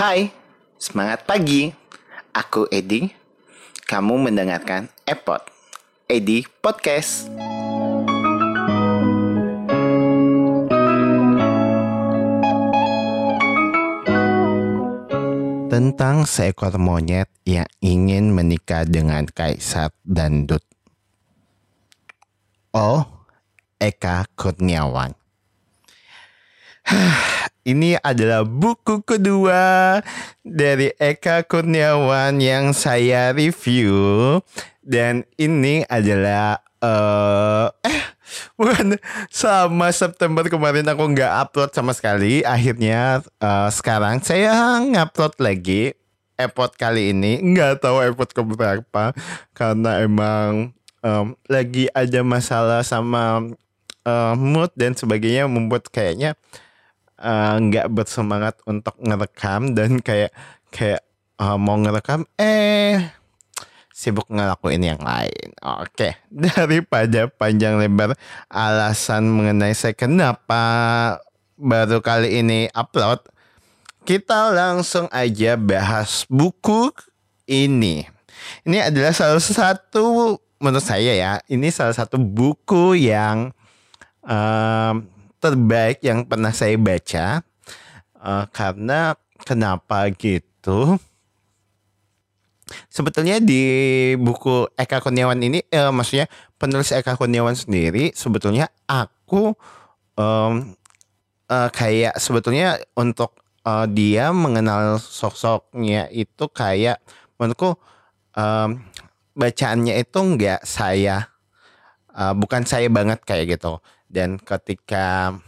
Hai, semangat pagi. Aku Edi. Kamu mendengarkan Epot, Edi Podcast. Tentang seekor monyet yang ingin menikah dengan Kaisar Dandut. Oh, Eka Kurniawan. Ini adalah buku kedua dari Eka Kurniawan yang saya review. Dan ini adalah uh, eh bukan. Sama September kemarin aku nggak upload sama sekali. Akhirnya uh, sekarang saya ngupload lagi epot kali ini. Nggak tahu epot keberapa. Karena emang um, lagi ada masalah sama uh, mood dan sebagainya membuat kayaknya nggak uh, bersemangat untuk ngerekam dan kayak kayak uh, mau ngerekam eh sibuk ngelakuin yang lain. Oke, daripada panjang lebar alasan mengenai saya kenapa baru kali ini upload, kita langsung aja bahas buku ini. Ini adalah salah satu menurut saya ya, ini salah satu buku yang um, terbaik yang pernah saya baca uh, karena kenapa gitu? Sebetulnya di buku Eka Kurniawan ini eh, maksudnya penulis Eka Kurniawan sendiri sebetulnya aku um, uh, kayak sebetulnya untuk uh, dia mengenal sosoknya itu kayak menurutku um, bacaannya itu enggak saya uh, bukan saya banget kayak gitu dan ketika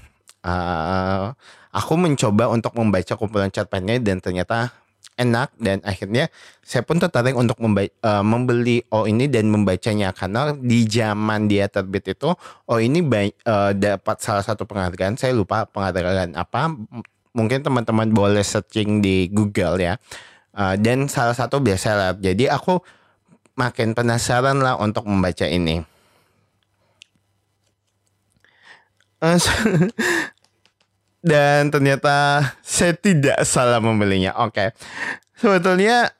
uh, aku mencoba untuk membaca kumpulan cerpennya dan ternyata enak dan akhirnya saya pun tertarik untuk uh, membeli oh ini dan membacanya. Karena di zaman dia terbit itu oh ini uh, dapat salah satu penghargaan. Saya lupa penghargaan apa. Mungkin teman-teman boleh searching di Google ya. Uh, dan salah satu bestseller. Jadi aku makin penasaran lah untuk membaca ini dan ternyata saya tidak salah membelinya. Oke, okay. sebetulnya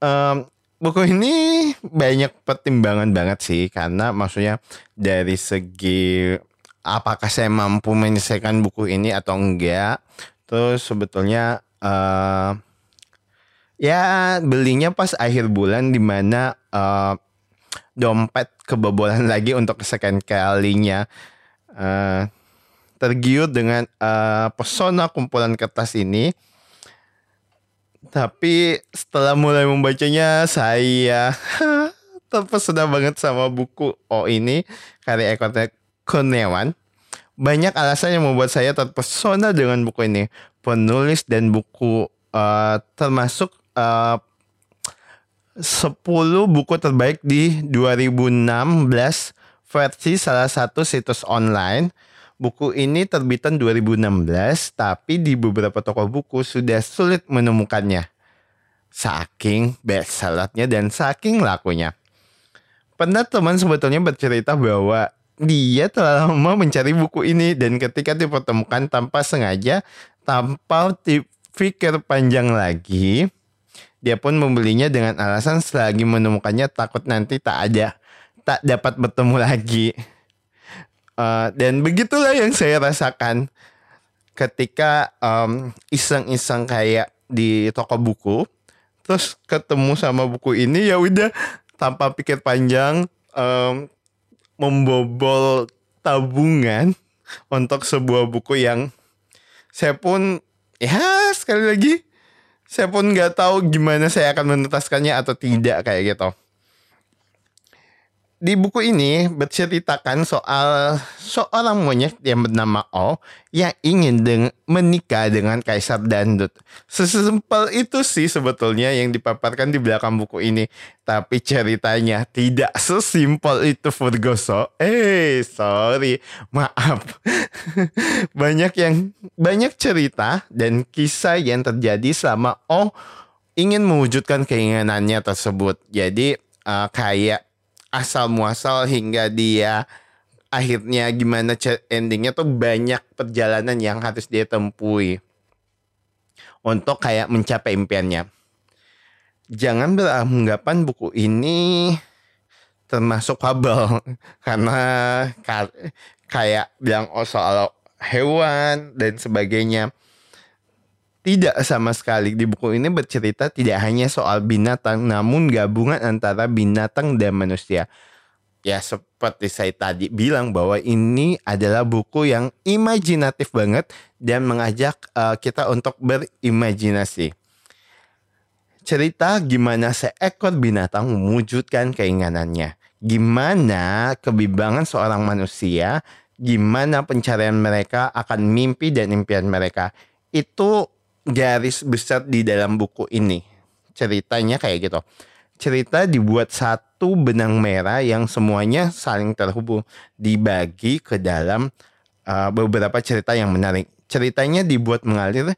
um, buku ini banyak pertimbangan banget sih karena maksudnya dari segi apakah saya mampu menyelesaikan buku ini atau enggak. Terus sebetulnya uh, ya belinya pas akhir bulan di mana uh, dompet kebobolan lagi untuk kesekian kalinya uh, tergiur dengan uh, pesona kumpulan kertas ini. Tapi setelah mulai membacanya saya terpesona banget sama buku Oh ini karya Eko Kurniawan. Banyak alasan yang membuat saya terpesona dengan buku ini. Penulis dan buku uh, termasuk uh, 10 buku terbaik di 2016 versi salah satu situs online. Buku ini terbitan 2016, tapi di beberapa toko buku sudah sulit menemukannya. Saking bestsellernya dan saking lakunya. Pernah teman sebetulnya bercerita bahwa dia telah lama mencari buku ini dan ketika dipertemukan tanpa sengaja, tanpa dipikir panjang lagi, dia pun membelinya dengan alasan selagi menemukannya takut nanti tak ada tak dapat bertemu lagi. Uh, dan begitulah yang saya rasakan ketika um, iseng-iseng kayak di toko buku, terus ketemu sama buku ini ya udah tanpa pikir panjang um, membobol tabungan untuk sebuah buku yang saya pun ya sekali lagi saya pun nggak tahu gimana saya akan menutaskannya atau tidak kayak gitu di buku ini berceritakan soal seorang monyet yang bernama O yang ingin deng menikah dengan Kaisar Dandut. Sesimpel itu sih sebetulnya yang dipaparkan di belakang buku ini. Tapi ceritanya tidak sesimpel itu Furgoso. Eh, sorry, maaf. banyak yang banyak cerita dan kisah yang terjadi selama O ingin mewujudkan keinginannya tersebut. Jadi uh, kayak asal muasal hingga dia akhirnya gimana endingnya tuh banyak perjalanan yang harus dia tempuhi. untuk kayak mencapai impiannya. Jangan beranggapan buku ini termasuk fabel karena kayak bilang oh soal hewan dan sebagainya. Tidak sama sekali di buku ini bercerita tidak hanya soal binatang namun gabungan antara binatang dan manusia. Ya seperti saya tadi bilang bahwa ini adalah buku yang imajinatif banget dan mengajak uh, kita untuk berimajinasi. Cerita gimana seekor binatang mewujudkan keinginannya. Gimana kebimbangan seorang manusia, gimana pencarian mereka akan mimpi dan impian mereka. Itu garis besar di dalam buku ini. Ceritanya kayak gitu. Cerita dibuat satu benang merah yang semuanya saling terhubung. Dibagi ke dalam uh, beberapa cerita yang menarik. Ceritanya dibuat mengalir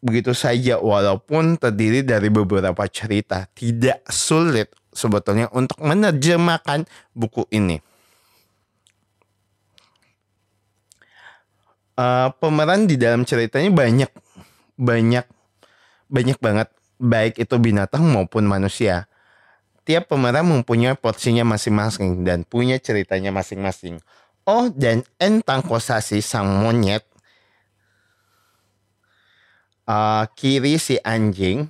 begitu saja walaupun terdiri dari beberapa cerita. Tidak sulit sebetulnya untuk menerjemahkan buku ini. Uh, pemeran di dalam ceritanya banyak banyak banyak banget baik itu binatang maupun manusia. Tiap pemeran mempunyai porsinya masing-masing dan punya ceritanya masing-masing. Oh dan Entang Kosasi sang monyet uh, kiri si anjing,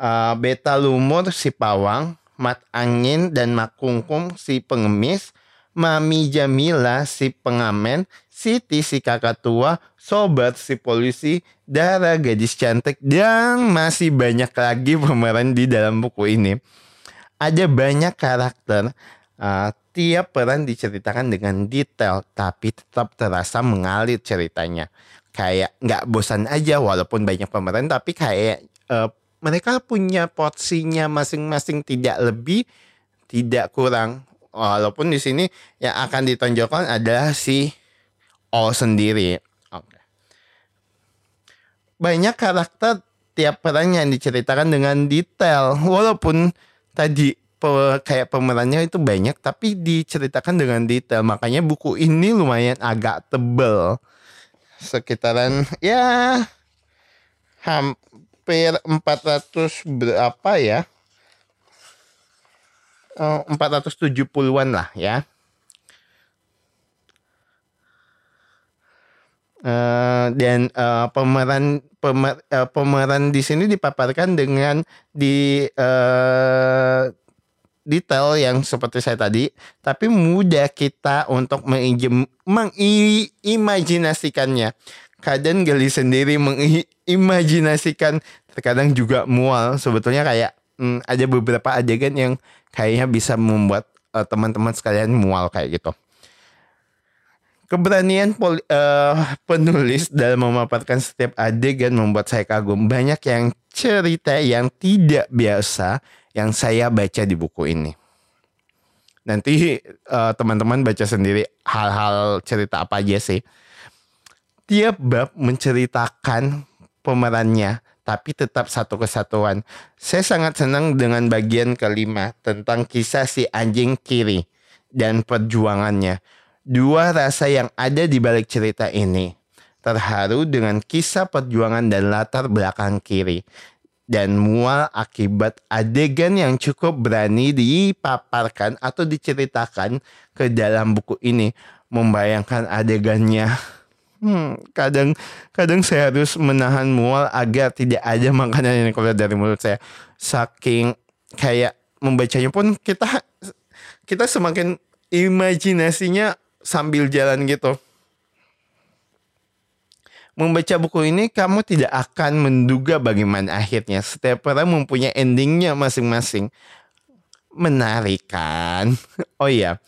uh, beta lumur si pawang, mat angin dan makungkum si pengemis, Mami Jamila si pengamen, Siti si kakak tua, Sobat si polisi, Dara gadis cantik, dan masih banyak lagi pemeran di dalam buku ini. Ada banyak karakter, uh, tiap peran diceritakan dengan detail, tapi tetap terasa mengalir ceritanya. Kayak nggak bosan aja walaupun banyak pemeran, tapi kayak uh, mereka punya porsinya masing-masing tidak lebih, tidak kurang walaupun di sini yang akan ditonjolkan adalah si O sendiri. Oke. Banyak karakter tiap peran yang diceritakan dengan detail walaupun tadi pe, kayak pemerannya itu banyak tapi diceritakan dengan detail makanya buku ini lumayan agak tebel sekitaran ya hampir 400 berapa ya 470-an lah ya. Uh, dan uh, pemeran pemer, uh, pemeran di sini dipaparkan dengan di uh, detail yang seperti saya tadi, tapi mudah kita untuk mengimajinasikannya. Kadang geli sendiri mengimajinasikan, terkadang juga mual. Sebetulnya kayak hmm, ada beberapa adegan yang kayaknya bisa membuat uh, teman-teman sekalian mual kayak gitu. Keberanian poli, uh, penulis dalam memaparkan setiap adegan membuat saya kagum. Banyak yang cerita yang tidak biasa yang saya baca di buku ini. Nanti uh, teman-teman baca sendiri hal-hal cerita apa aja sih. Tiap bab menceritakan pemerannya tapi tetap satu kesatuan. Saya sangat senang dengan bagian kelima tentang kisah si anjing kiri dan perjuangannya. Dua rasa yang ada di balik cerita ini. Terharu dengan kisah perjuangan dan latar belakang kiri. Dan mual akibat adegan yang cukup berani dipaparkan atau diceritakan ke dalam buku ini. Membayangkan adegannya Hmm, kadang kadang saya harus menahan mual agar tidak ada makanan yang keluar dari mulut saya. Saking kayak membacanya pun kita kita semakin imajinasinya sambil jalan gitu. Membaca buku ini kamu tidak akan menduga bagaimana akhirnya. Setiap orang mempunyai endingnya masing-masing. Menarik kan? Oh iya,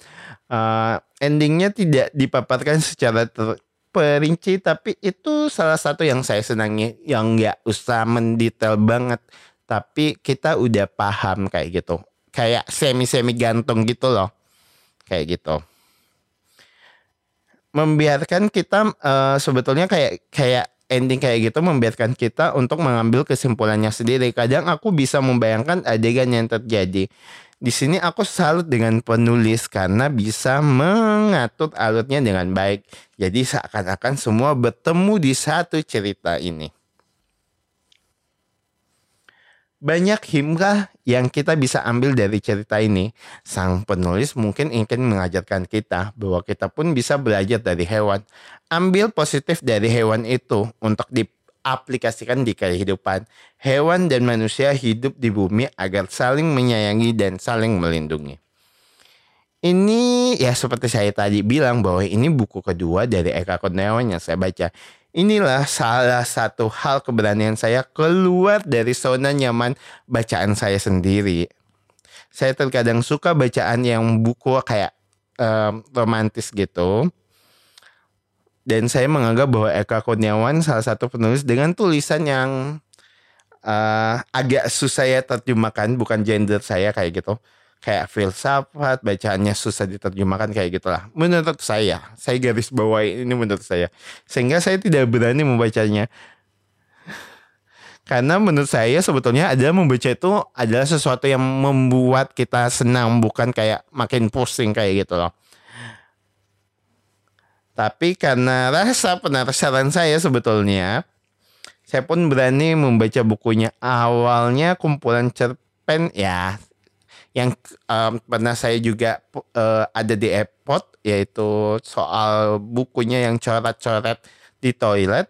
uh, endingnya tidak dipaparkan secara ter perinci tapi itu salah satu yang saya senangi yang nggak usah mendetail banget tapi kita udah paham kayak gitu kayak semi semi gantung gitu loh kayak gitu membiarkan kita uh, sebetulnya kayak kayak ending kayak gitu membiarkan kita untuk mengambil kesimpulannya sendiri kadang aku bisa membayangkan adegan yang terjadi di sini aku salut dengan penulis karena bisa mengatur alurnya dengan baik. Jadi seakan-akan semua bertemu di satu cerita ini. Banyak himrah yang kita bisa ambil dari cerita ini. Sang penulis mungkin ingin mengajarkan kita bahwa kita pun bisa belajar dari hewan. Ambil positif dari hewan itu untuk diaplikasikan di kehidupan. Hewan dan manusia hidup di bumi agar saling menyayangi dan saling melindungi. Ini ya seperti saya tadi bilang bahwa ini buku kedua dari Eka Kurniawan yang saya baca. Inilah salah satu hal keberanian saya keluar dari zona nyaman bacaan saya sendiri. Saya terkadang suka bacaan yang buku kayak um, romantis gitu. Dan saya menganggap bahwa Eka Kurniawan salah satu penulis dengan tulisan yang uh, agak susah ya terjemahkan, bukan gender saya kayak gitu kayak filsafat bacaannya susah diterjemahkan kayak gitulah. Menurut saya saya garis bawahi ini menurut saya. Sehingga saya tidak berani membacanya. Karena menurut saya sebetulnya ada membaca itu adalah sesuatu yang membuat kita senang bukan kayak makin pusing kayak gitu loh. Tapi karena rasa penasaran saya sebetulnya saya pun berani membaca bukunya. Awalnya kumpulan cerpen ya yang um, pernah saya juga uh, ada di airport yaitu soal bukunya yang coret-coret di toilet.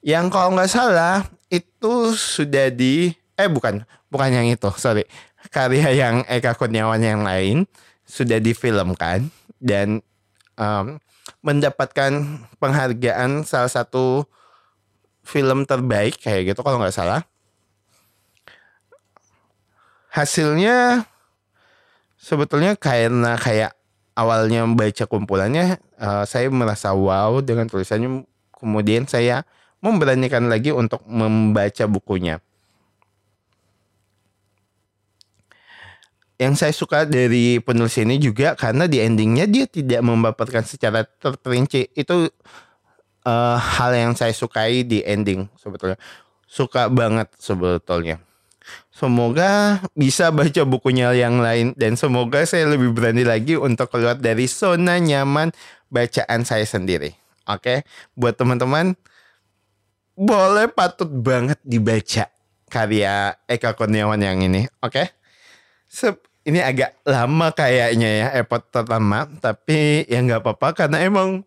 Yang kalau nggak salah itu sudah di eh bukan bukan yang itu sorry. Karya yang Eka Kurniawan yang lain sudah difilmkan dan um, mendapatkan penghargaan salah satu film terbaik kayak gitu kalau nggak salah. Hasilnya sebetulnya karena kayak awalnya membaca kumpulannya uh, saya merasa wow dengan tulisannya. Kemudian saya memberanikan lagi untuk membaca bukunya. Yang saya suka dari penulis ini juga karena di endingnya dia tidak membaperkan secara terperinci. Itu uh, hal yang saya sukai di ending sebetulnya. Suka banget sebetulnya Semoga bisa baca bukunya yang lain dan semoga saya lebih berani lagi untuk keluar dari zona nyaman bacaan saya sendiri. Oke, buat teman-teman boleh patut banget dibaca karya Eka Kurniawan yang ini. Oke. Sep, ini agak lama kayaknya ya epot pertama, tapi ya nggak apa-apa karena emang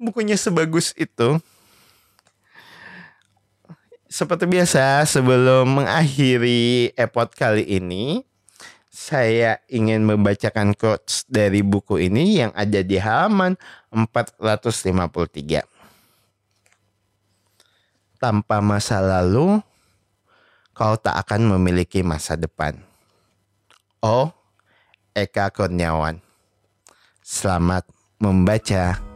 bukunya sebagus itu seperti biasa sebelum mengakhiri epot kali ini saya ingin membacakan quotes dari buku ini yang ada di halaman 453. Tanpa masa lalu, kau tak akan memiliki masa depan. Oh, Eka Kurniawan. Selamat membaca.